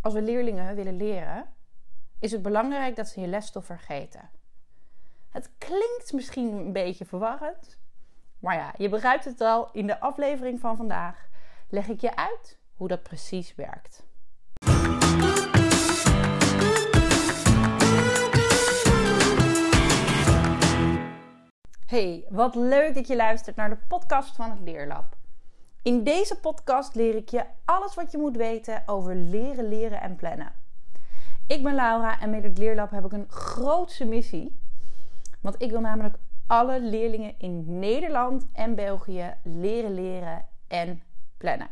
als we leerlingen willen leren, is het belangrijk dat ze je lesstof vergeten. Het klinkt misschien een beetje verwarrend, maar ja, je begrijpt het al. In de aflevering van vandaag leg ik je uit hoe dat precies werkt. Hey, wat leuk dat je luistert naar de podcast van het Leerlab. In deze podcast leer ik je alles wat je moet weten over leren, leren en plannen. Ik ben Laura en met het Leerlab heb ik een grootse missie. Want ik wil namelijk alle leerlingen in Nederland en België leren, leren en plannen.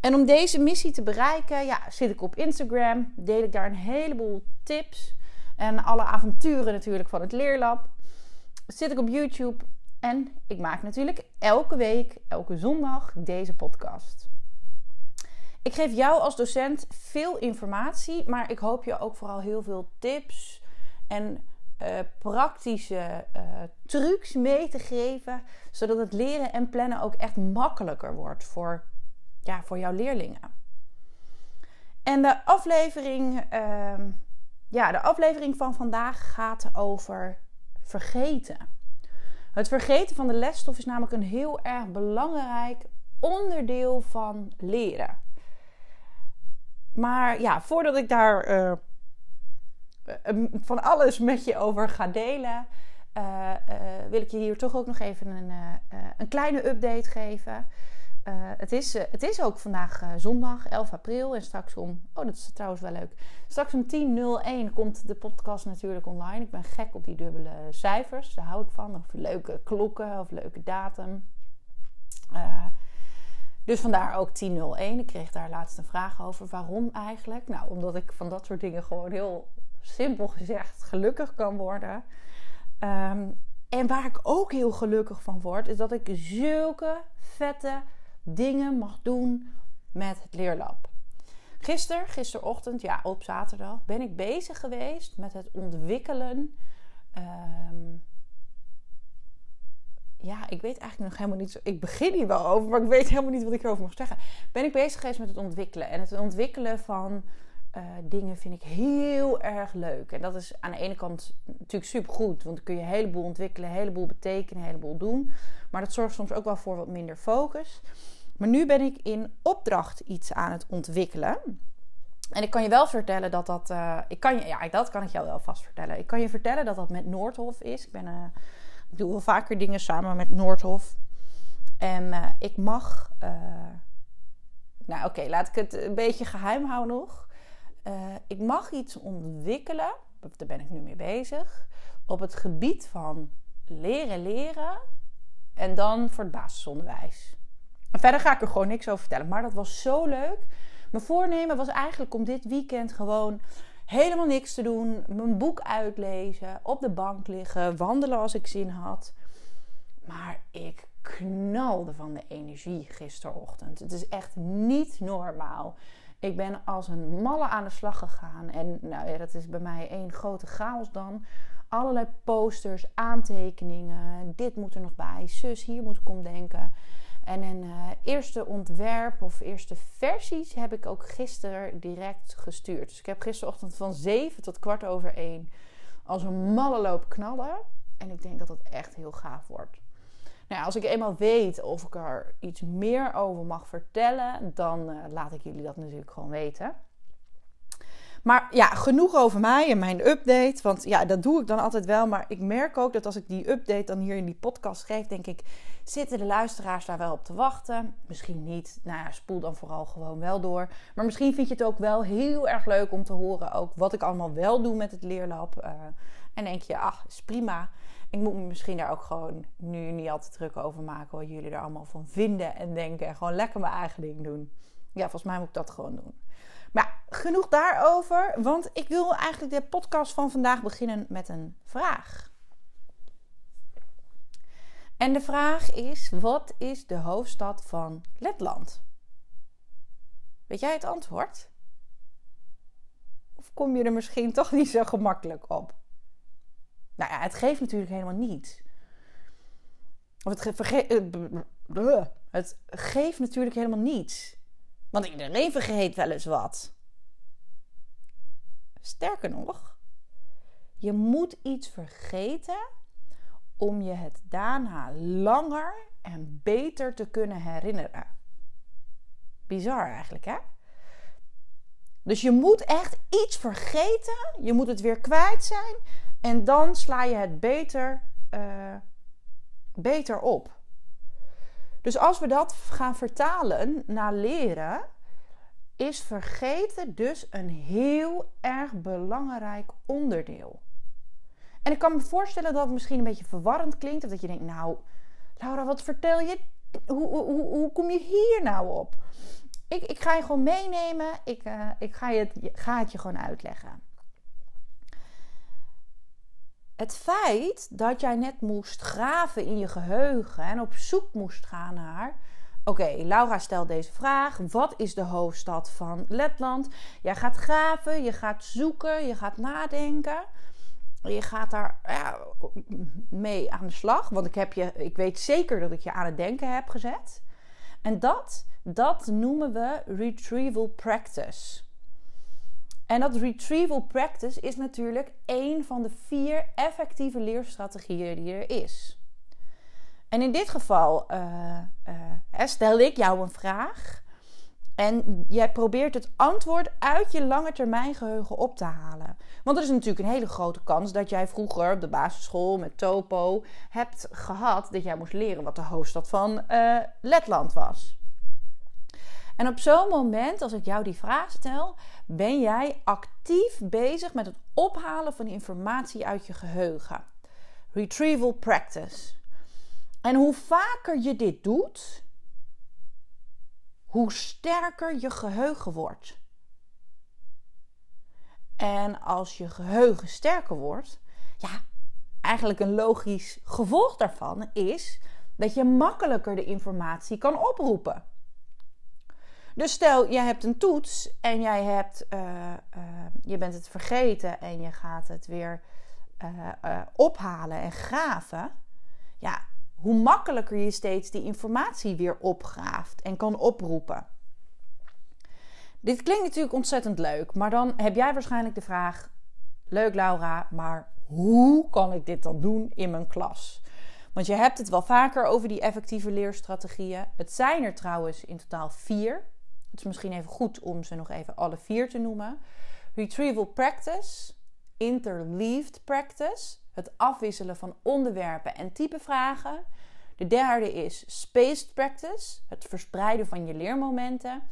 En om deze missie te bereiken, ja, zit ik op Instagram, deel ik daar een heleboel tips en alle avonturen natuurlijk van het Leerlab. Zit ik op YouTube en ik maak natuurlijk elke week, elke zondag deze podcast. Ik geef jou als docent veel informatie, maar ik hoop je ook vooral heel veel tips en uh, praktische uh, trucs mee te geven, zodat het leren en plannen ook echt makkelijker wordt voor, ja, voor jouw leerlingen. En de aflevering, uh, ja, de aflevering van vandaag gaat over vergeten. Het vergeten van de lesstof is namelijk een heel erg belangrijk onderdeel van leren. Maar ja, voordat ik daar uh, van alles met je over ga delen, uh, uh, wil ik je hier toch ook nog even een, een kleine update geven. Uh, het, is, uh, het is ook vandaag uh, zondag 11 april en straks om, oh dat is trouwens wel leuk, straks om 10.01 komt de podcast natuurlijk online. Ik ben gek op die dubbele cijfers, daar hou ik van. Of leuke klokken of leuke datum. dus vandaar ook 10.01. Ik kreeg daar laatst een vraag over. Waarom eigenlijk? Nou, omdat ik van dat soort dingen gewoon heel simpel gezegd gelukkig kan worden. Um, en waar ik ook heel gelukkig van word, is dat ik zulke vette dingen mag doen met het leerlab. Gisteren, gisterochtend, ja, op zaterdag, ben ik bezig geweest met het ontwikkelen. Um, ja, ik weet eigenlijk nog helemaal niet zo. Ik begin hier wel over, maar ik weet helemaal niet wat ik erover mag zeggen. Ben ik bezig geweest met het ontwikkelen. En het ontwikkelen van uh, dingen vind ik heel erg leuk. En dat is aan de ene kant natuurlijk super goed. Want dan kun je een heleboel ontwikkelen, een heleboel betekenen, een heleboel doen. Maar dat zorgt soms ook wel voor wat minder focus. Maar nu ben ik in opdracht iets aan het ontwikkelen. En ik kan je wel vertellen dat dat. Uh, ik kan je, ja, dat kan ik jou wel vast vertellen. Ik kan je vertellen dat dat met Noordhof is. Ik, ben, uh, ik doe wel vaker dingen samen met Noordhof. En ik mag. nou, oké, laat ik het een beetje geheim houden nog. Ik mag iets ontwikkelen. Daar ben ik nu mee bezig. Op het gebied van leren leren. En dan voor het basisonderwijs. Verder ga ik er gewoon niks over vertellen. Maar dat was zo leuk. Mijn voornemen was eigenlijk om dit weekend gewoon helemaal niks te doen. Mijn boek uitlezen. Op de bank liggen. Wandelen als ik zin had. Maar ik knalde van de energie gisterochtend. Het is echt niet normaal. Ik ben als een malle aan de slag gegaan. En nou ja, dat is bij mij één grote chaos dan. Allerlei posters, aantekeningen. Dit moet er nog bij. Zus, hier moet ik om denken. En een uh, eerste ontwerp of eerste versies heb ik ook gisteren direct gestuurd. Dus ik heb gisterochtend van 7 tot kwart over 1 als een malle loop knallen. En ik denk dat dat echt heel gaaf wordt. Nou als ik eenmaal weet of ik er iets meer over mag vertellen, dan uh, laat ik jullie dat natuurlijk gewoon weten. Maar ja, genoeg over mij en mijn update. Want ja, dat doe ik dan altijd wel. Maar ik merk ook dat als ik die update dan hier in die podcast geef, denk ik, zitten de luisteraars daar wel op te wachten? Misschien niet. Nou ja, spoel dan vooral gewoon wel door. Maar misschien vind je het ook wel heel erg leuk om te horen ook wat ik allemaal wel doe met het leerlab. Uh, en denk je, ach, is prima. Ik moet me misschien daar ook gewoon nu niet al te druk over maken wat jullie er allemaal van vinden en denken. En gewoon lekker mijn eigen ding doen. Ja, volgens mij moet ik dat gewoon doen. Maar genoeg daarover, want ik wil eigenlijk de podcast van vandaag beginnen met een vraag. En de vraag is: wat is de hoofdstad van Letland? Weet jij het antwoord? Of kom je er misschien toch niet zo gemakkelijk op? Nou ja, het geeft natuurlijk helemaal niets. Of het, ge het geeft natuurlijk helemaal niets. Want iedereen vergeet wel eens wat. Sterker nog, je moet iets vergeten om je het daarna langer en beter te kunnen herinneren. Bizar eigenlijk, hè? Dus je moet echt iets vergeten, je moet het weer kwijt zijn en dan sla je het beter, uh, beter op. Dus als we dat gaan vertalen naar leren, is vergeten dus een heel erg belangrijk onderdeel. En ik kan me voorstellen dat het misschien een beetje verwarrend klinkt. Of dat je denkt, nou, Laura, wat vertel je? Hoe, hoe, hoe kom je hier nou op? Ik, ik ga je gewoon meenemen. Ik, uh, ik ga, je ga het je gewoon uitleggen. Het feit dat jij net moest graven in je geheugen en op zoek moest gaan naar. Oké, Laura stelt deze vraag. Wat is de hoofdstad van Letland? Jij gaat graven, je gaat zoeken, je gaat nadenken. Je gaat daar ja, mee aan de slag. Want ik, heb je, ik weet zeker dat ik je aan het denken heb gezet. En dat, dat noemen we retrieval practice. En dat retrieval practice is natuurlijk een van de vier effectieve leerstrategieën die er is. En in dit geval uh, stel ik jou een vraag. En jij probeert het antwoord uit je lange termijn geheugen op te halen. Want er is natuurlijk een hele grote kans dat jij vroeger op de basisschool met Topo hebt gehad dat jij moest leren wat de hoofdstad van uh, Letland was. En op zo'n moment, als ik jou die vraag stel, ben jij actief bezig met het ophalen van informatie uit je geheugen. Retrieval practice. En hoe vaker je dit doet, hoe sterker je geheugen wordt. En als je geheugen sterker wordt, ja, eigenlijk een logisch gevolg daarvan is dat je makkelijker de informatie kan oproepen. Dus stel, jij hebt een toets en jij hebt, uh, uh, je bent het vergeten en je gaat het weer uh, ophalen en graven. Ja, hoe makkelijker je steeds die informatie weer opgraaft en kan oproepen. Dit klinkt natuurlijk ontzettend leuk, maar dan heb jij waarschijnlijk de vraag: Leuk Laura, maar hoe kan ik dit dan doen in mijn klas? Want je hebt het wel vaker over die effectieve leerstrategieën. Het zijn er trouwens in totaal vier. Het is misschien even goed om ze nog even alle vier te noemen. Retrieval practice, interleaved practice, het afwisselen van onderwerpen en type vragen. De derde is spaced practice, het verspreiden van je leermomenten.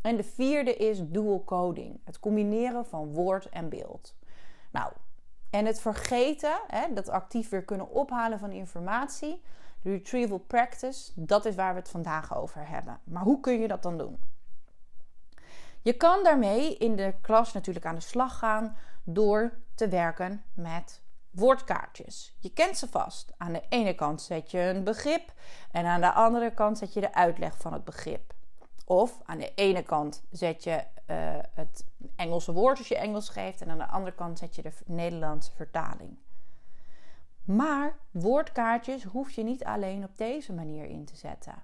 En de vierde is dual coding, het combineren van woord en beeld. Nou, en het vergeten, hè, dat actief weer kunnen ophalen van informatie, retrieval practice, dat is waar we het vandaag over hebben. Maar hoe kun je dat dan doen? Je kan daarmee in de klas natuurlijk aan de slag gaan door te werken met woordkaartjes. Je kent ze vast. Aan de ene kant zet je een begrip en aan de andere kant zet je de uitleg van het begrip. Of aan de ene kant zet je uh, het Engelse woord als je Engels geeft en aan de andere kant zet je de Nederlandse vertaling. Maar woordkaartjes hoef je niet alleen op deze manier in te zetten.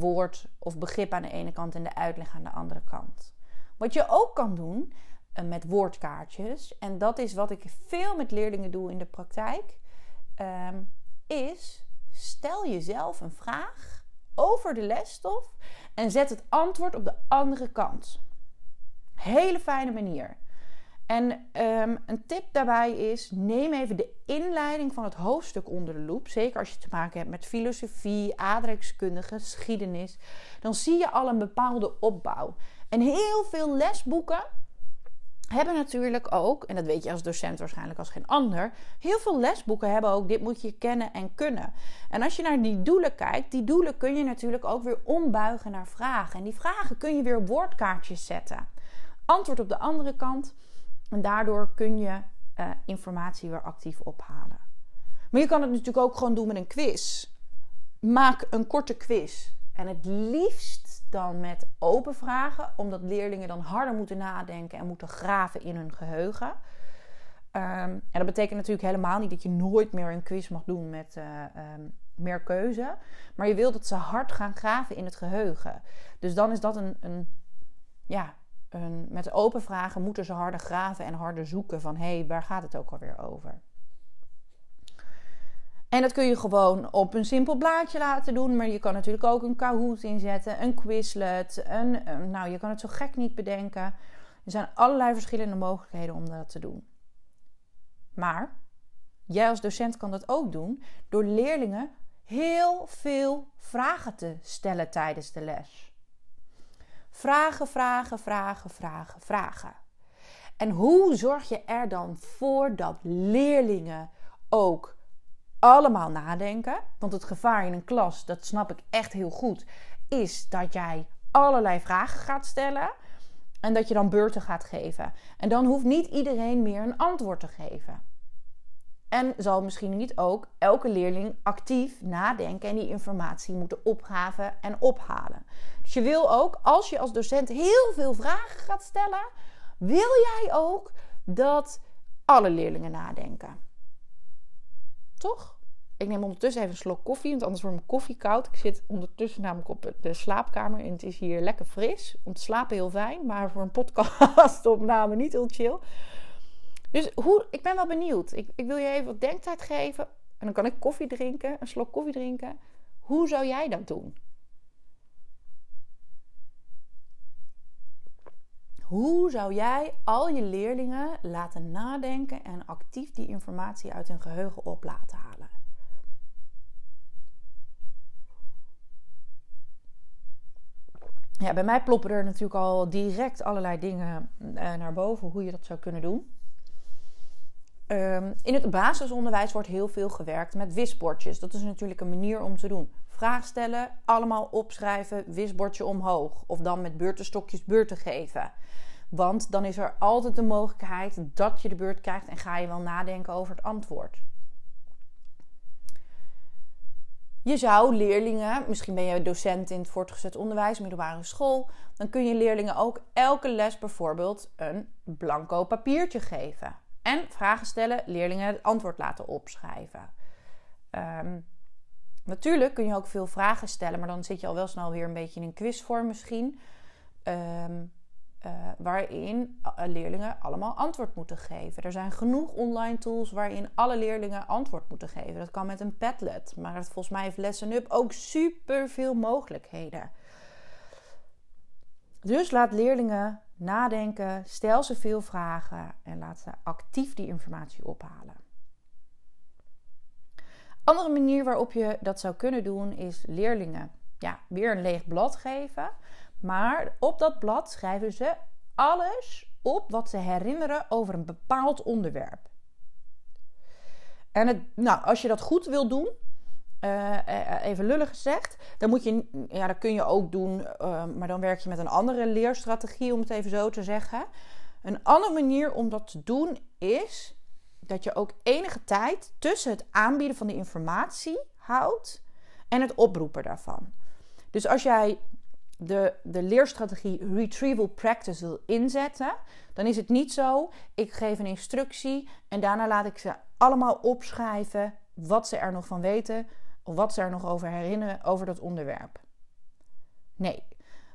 Woord of begrip aan de ene kant en de uitleg aan de andere kant. Wat je ook kan doen uh, met woordkaartjes, en dat is wat ik veel met leerlingen doe in de praktijk, um, is stel jezelf een vraag over de lesstof en zet het antwoord op de andere kant. Hele fijne manier. En um, een tip daarbij is: neem even de inleiding van het hoofdstuk onder de loep. Zeker als je te maken hebt met filosofie, aardrijkskunde, geschiedenis. Dan zie je al een bepaalde opbouw. En heel veel lesboeken hebben natuurlijk ook, en dat weet je als docent waarschijnlijk als geen ander, heel veel lesboeken hebben ook dit moet je kennen en kunnen. En als je naar die doelen kijkt, die doelen kun je natuurlijk ook weer ombuigen naar vragen. En die vragen kun je weer op woordkaartjes zetten. Antwoord op de andere kant. En daardoor kun je uh, informatie weer actief ophalen. Maar je kan het natuurlijk ook gewoon doen met een quiz. Maak een korte quiz. En het liefst dan met open vragen, omdat leerlingen dan harder moeten nadenken en moeten graven in hun geheugen. Um, en dat betekent natuurlijk helemaal niet dat je nooit meer een quiz mag doen met uh, um, meer keuze. Maar je wilt dat ze hard gaan graven in het geheugen. Dus dan is dat een, een, ja, met open vragen moeten ze harder graven en harder zoeken van hé, hey, waar gaat het ook alweer over? En dat kun je gewoon op een simpel blaadje laten doen. Maar je kan natuurlijk ook een Kahoot inzetten, een Quizlet. Een, nou, je kan het zo gek niet bedenken. Er zijn allerlei verschillende mogelijkheden om dat te doen. Maar jij als docent kan dat ook doen door leerlingen heel veel vragen te stellen tijdens de les. Vragen, vragen, vragen, vragen, vragen. En hoe zorg je er dan voor dat leerlingen ook allemaal nadenken? Want het gevaar in een klas, dat snap ik echt heel goed, is dat jij allerlei vragen gaat stellen en dat je dan beurten gaat geven. En dan hoeft niet iedereen meer een antwoord te geven. En zal misschien niet ook elke leerling actief nadenken en die informatie moeten opgaven en ophalen. Dus je wil ook, als je als docent heel veel vragen gaat stellen, wil jij ook dat alle leerlingen nadenken. Toch? Ik neem ondertussen even een slok koffie, want anders wordt mijn koffie koud. Ik zit ondertussen namelijk op de slaapkamer en het is hier lekker fris. Om te slapen heel fijn, maar voor een podcastopname niet heel chill. Dus hoe, ik ben wel benieuwd. Ik, ik wil je even wat denktijd geven. En dan kan ik koffie drinken, een slok koffie drinken. Hoe zou jij dat doen? Hoe zou jij al je leerlingen laten nadenken en actief die informatie uit hun geheugen op laten halen? Ja, bij mij ploppen er natuurlijk al direct allerlei dingen eh, naar boven hoe je dat zou kunnen doen. Ehm, in het basisonderwijs wordt heel veel gewerkt met wisbordjes. Dat is natuurlijk een manier om te doen. Vraag stellen, allemaal opschrijven, wisbordje omhoog. Of dan met beurtenstokjes beurten geven. Want dan is er altijd de mogelijkheid dat je de beurt krijgt en ga je wel nadenken over het antwoord. Je zou leerlingen, misschien ben je docent in het voortgezet onderwijs, middelbare school, dan kun je leerlingen ook elke les bijvoorbeeld een blanco papiertje geven. En vragen stellen, leerlingen het antwoord laten opschrijven. Ehm, natuurlijk kun je ook veel vragen stellen, maar dan zit je al wel snel weer een beetje in een quizvorm misschien. Um, uh, waarin eh, leerlingen allemaal antwoord moeten geven. Er zijn genoeg online tools waarin alle leerlingen antwoord moeten geven. Dat kan met een Padlet, maar het, volgens mij heeft Lesson Up ook super veel mogelijkheden. Dus laat leerlingen nadenken, stel ze veel vragen en laat ze actief die informatie ophalen. Andere manier waarop je dat zou kunnen doen is leerlingen ja, weer een leeg blad geven maar op dat blad schrijven ze alles op wat ze herinneren over een bepaald onderwerp. En het, nou, als je dat goed wil doen, uh, even lullig gezegd, dan moet je, ja, dat kun je ook doen, uh, maar dan werk je met een andere leerstrategie, om het even zo te zeggen. Een andere manier om dat te doen is dat je ook enige tijd tussen het aanbieden van de informatie houdt en het oproepen daarvan. Dus als jij de, de leerstrategie retrieval practice wil inzetten, dan is het niet zo, ik geef een instructie en daarna laat ik ze allemaal opschrijven wat ze er nog van weten of wat ze er nog over herinneren over dat onderwerp. Nee,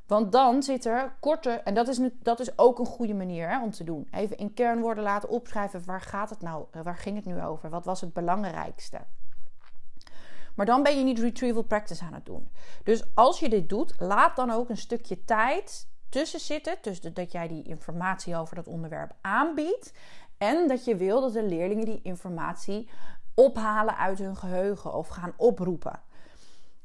want dan zit er korte, en dat is, dat is ook een goede manier hè, om te doen. Even in kernwoorden laten opschrijven, waar gaat het nou, waar ging het nu over? Wat was het belangrijkste? Maar dan ben je niet retrieval practice aan het doen. Dus als je dit doet, laat dan ook een stukje tijd tussen zitten. Dus dat jij die informatie over dat onderwerp aanbiedt. En dat je wil dat de leerlingen die informatie ophalen uit hun geheugen of gaan oproepen.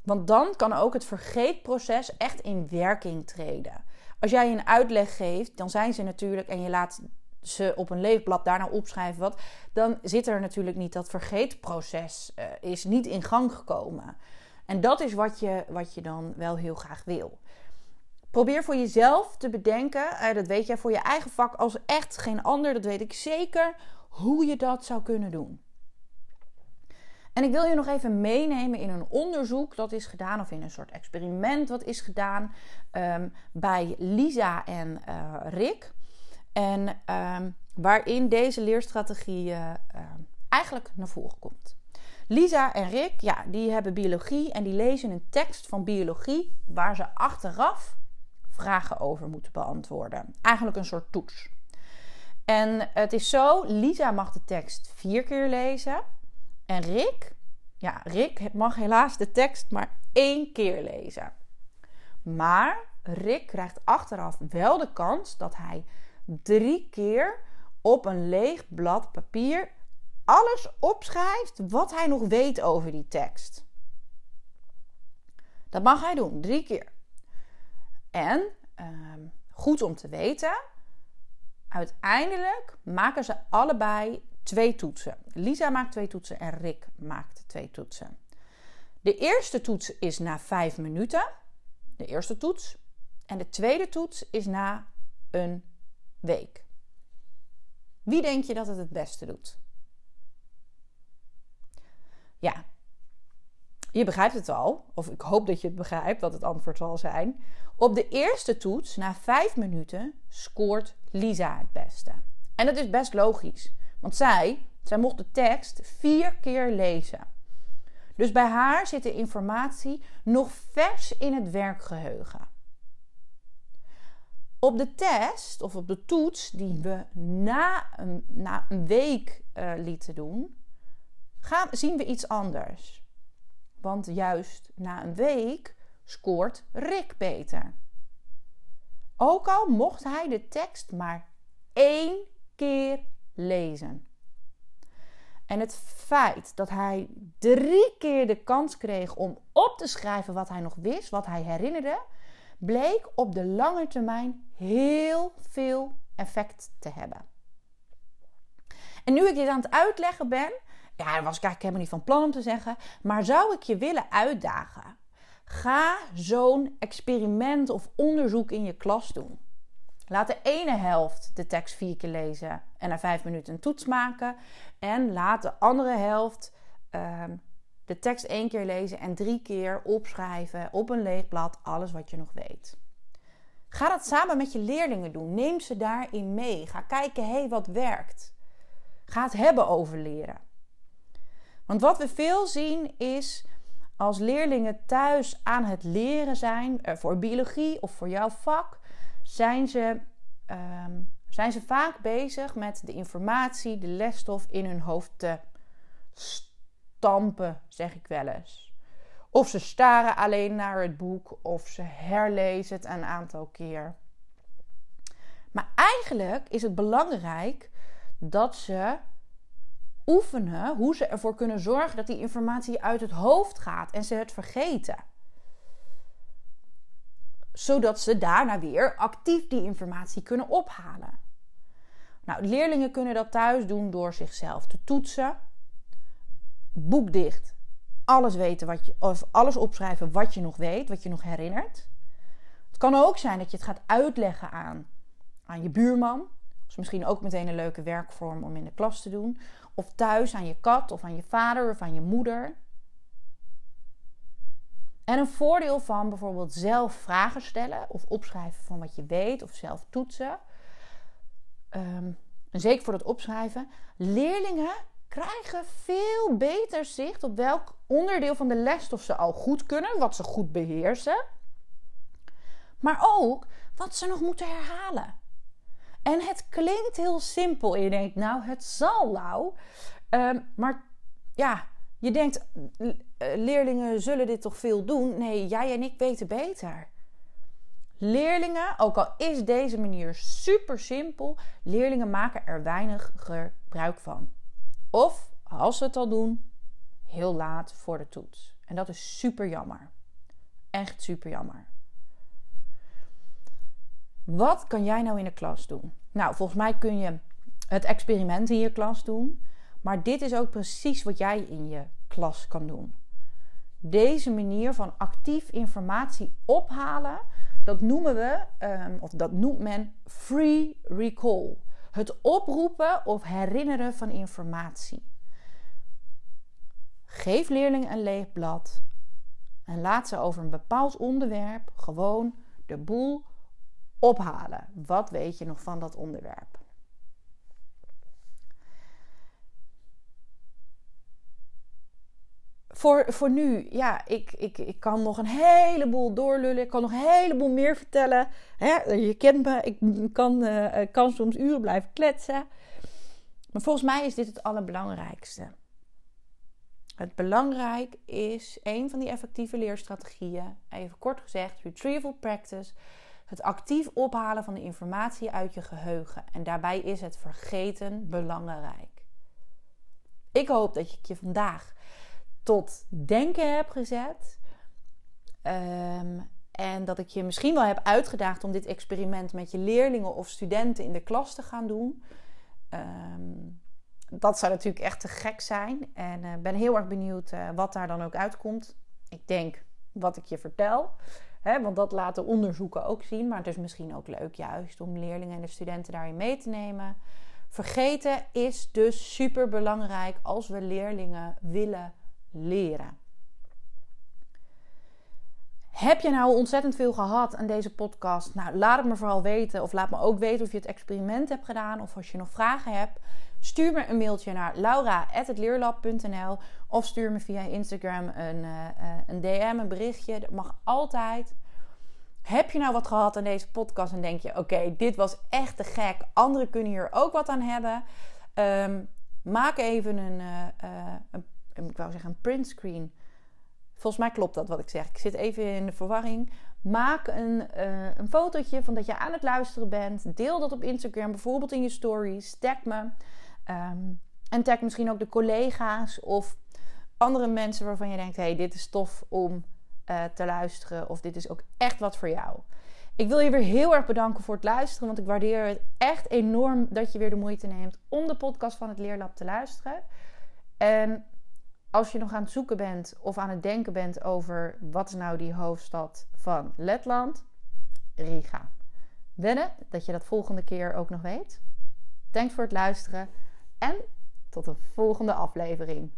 Want dan kan ook het vergeetproces echt in werking treden. Als jij een uitleg geeft, dan zijn ze natuurlijk en je laat ze op een leefblad daarna opschrijven wat, dan zit er natuurlijk niet dat vergeetproces uh, is niet in gang gekomen. En dat is wat je, wat je dan wel heel graag wil. Probeer voor jezelf te bedenken, uh, dat weet jij voor je eigen vak als echt geen ander, dat weet ik zeker, hoe je dat zou kunnen doen. En ik wil je nog even meenemen in een onderzoek dat is gedaan, of in een soort experiment wat is gedaan um, bij Lisa en uh, Rick. En ehm, waarin deze leerstrategie uh, eigenlijk naar voren komt. Lisa en Rick, ja, die hebben biologie en die lezen een tekst van biologie waar ze achteraf vragen over moeten beantwoorden. Eigenlijk een soort toets. En het is zo: Lisa mag de tekst vier keer lezen. En Rick, ja, Rick mag helaas de tekst maar één keer lezen. Maar Rick krijgt achteraf wel de kans dat hij drie keer op een leeg blad papier alles opschrijft wat hij nog weet over die tekst. Dat mag hij doen, drie keer. En ehm, goed om te weten, uiteindelijk maken ze allebei twee toetsen. Lisa maakt twee toetsen en Rick maakt twee toetsen. De eerste toets is na vijf minuten. De eerste toets. En de tweede toets is na een week. Wie denk je dat het het beste doet? Ja, je begrijpt het al, of ik hoop dat je het begrijpt wat het antwoord zal zijn. Op de eerste toets, na vijf minuten, scoort Lisa het beste. En dat is best logisch, want zij, zij mocht de tekst vier keer lezen. Dus bij haar zit de informatie nog vers in het werkgeheugen. Op de test of op de toets die we na een, na een week uh, lieten doen, gaan, zien we iets anders. Want juist na een week scoort Rick beter. Ook al mocht hij de tekst maar één keer lezen. En het feit dat hij drie keer de kans kreeg om op te schrijven wat hij nog wist, wat hij herinnerde, bleek op de lange termijn heel veel effect te hebben. En nu ik dit aan het uitleggen ben, ja, daar was ik eigenlijk helemaal niet van plan om te zeggen, maar zou ik je willen uitdagen? Ga zo'n experiment of onderzoek in je klas doen. Laat de ene helft de tekst vier keer lezen en na vijf minuten een toets maken. En laat de andere helft ehm, de tekst één keer lezen en drie keer opschrijven op een leeg blad alles wat je nog weet. Ga dat samen met je leerlingen doen. Neem ze daarin mee. Ga kijken, hé, hey, wat werkt. Ga het hebben over leren. Want wat we veel zien is als leerlingen thuis aan het leren zijn eh, voor biologie of voor jouw vak, zijn ze, ehm, zijn ze vaak bezig met de informatie, de lesstof in hun hoofd te stampen, zeg ik wel eens. Of ze staren alleen naar het boek of ze herlezen het een aantal keer. Maar eigenlijk is het belangrijk dat ze oefenen hoe ze ervoor kunnen zorgen dat die informatie uit het hoofd gaat en ze het vergeten. Zodat ze daarna weer actief die informatie kunnen ophalen. Nou, leerlingen kunnen dat thuis doen door zichzelf te toetsen. Boek dicht. Alles weten wat je, of alles opschrijven wat je nog weet, wat je nog herinnert. Het kan ook zijn dat je het gaat uitleggen aan, aan je buurman. Misschien ook meteen een leuke werkvorm om in de klas te doen. Of thuis aan je kat of aan je vader of aan je moeder. En een voordeel van bijvoorbeeld zelf vragen stellen of opschrijven van wat je weet of zelf toetsen. Um, en zeker voor het opschrijven. Leerlingen krijgen veel beter zicht op welk onderdeel van de lesstof ze al goed kunnen, wat ze goed beheersen. Maar ook wat ze nog moeten herhalen. En het klinkt heel simpel. Je denkt, nou, het zal nou. Ehm, maar ja, je denkt, eh, leerlingen zullen dit toch veel doen? Nee, jij en ik weten beter. Leerlingen, ook al is deze manier super simpel, leerlingen maken er weinig gebruik van. Of als ze het al doen, heel laat voor de toets. En dat is super jammer. Echt super jammer. Wat kan jij nou in de klas doen? Nou, volgens mij kun je het experiment in je klas doen. Maar dit is ook precies wat jij in je klas kan doen. Deze manier van actief informatie ophalen, dat noemen we, ehm, of dat noemt men free recall. Het oproepen of herinneren van informatie. Geef leerlingen een leeg blad en laat ze over een bepaald onderwerp gewoon de boel ophalen. Wat weet je nog van dat onderwerp? voor, voor nu, ja, ik, ik, ik kan nog een heleboel doorlullen. Ik kan nog een heleboel meer vertellen. Hè? Je kent me, ik kan, uh, kan soms uren blijven kletsen. Maar volgens mij is dit het allerbelangrijkste. Het belangrijk is een van die effectieve leerstrategieën, even kort gezegd, retrieval practice. Het actief ophalen van de informatie uit je geheugen. En daarbij is het vergeten belangrijk. Ik hoop dat ik je vandaag tot denken heb gezet. Ehm, en dat ik je misschien wel heb uitgedaagd om dit experiment met je leerlingen of studenten in de klas te gaan doen. Um, dat zou natuurlijk echt te gek zijn. En uh, ben heel erg benieuwd uh, wat daar dan ook uitkomt. Ik denk wat ik je vertel. Want dat laten onderzoeken ook zien. Maar het is misschien ook leuk juist om leerlingen en de studenten daarin mee te nemen. Vergeten is dus super belangrijk als we leerlingen willen leren. Heb je nou ontzettend veel gehad aan deze podcast? Nou, laat het me vooral weten. Of laat me ook weten of je het experiment hebt gedaan. Of als je nog vragen hebt. Stuur me een mailtje naar laura.leerlab.nl of stuur me via Instagram een, uh, een DM, een berichtje. Dat mag altijd. Heb je nou wat gehad aan deze podcast en denk je: oké, dit was echt te gek. Anderen kunnen hier ook wat aan hebben. Um, maak even een, uh, een, ik wou zeggen, een printscreen. Volgens mij klopt dat wat ik zeg. Ik zit even in de verwarring. Maak een, uh, een fotootje van dat je aan het luisteren bent. Deel dat op Instagram, bijvoorbeeld in je stories. Tag me. Um, en tag misschien ook de collega's of andere mensen waarvan je denkt: hey, dit is tof om uh, te luisteren. Of dit is ook echt wat voor jou. Ik wil je weer heel erg bedanken voor het luisteren. Want ik waardeer het echt enorm dat je weer de moeite neemt om de podcast van het Leerlab te luisteren. En als je nog aan het zoeken bent of aan het denken bent over wat is nou die hoofdstad van Letland, Riga. Wennen dat je dat volgende keer ook nog weet. Thanks voor het luisteren en tot de volgende aflevering.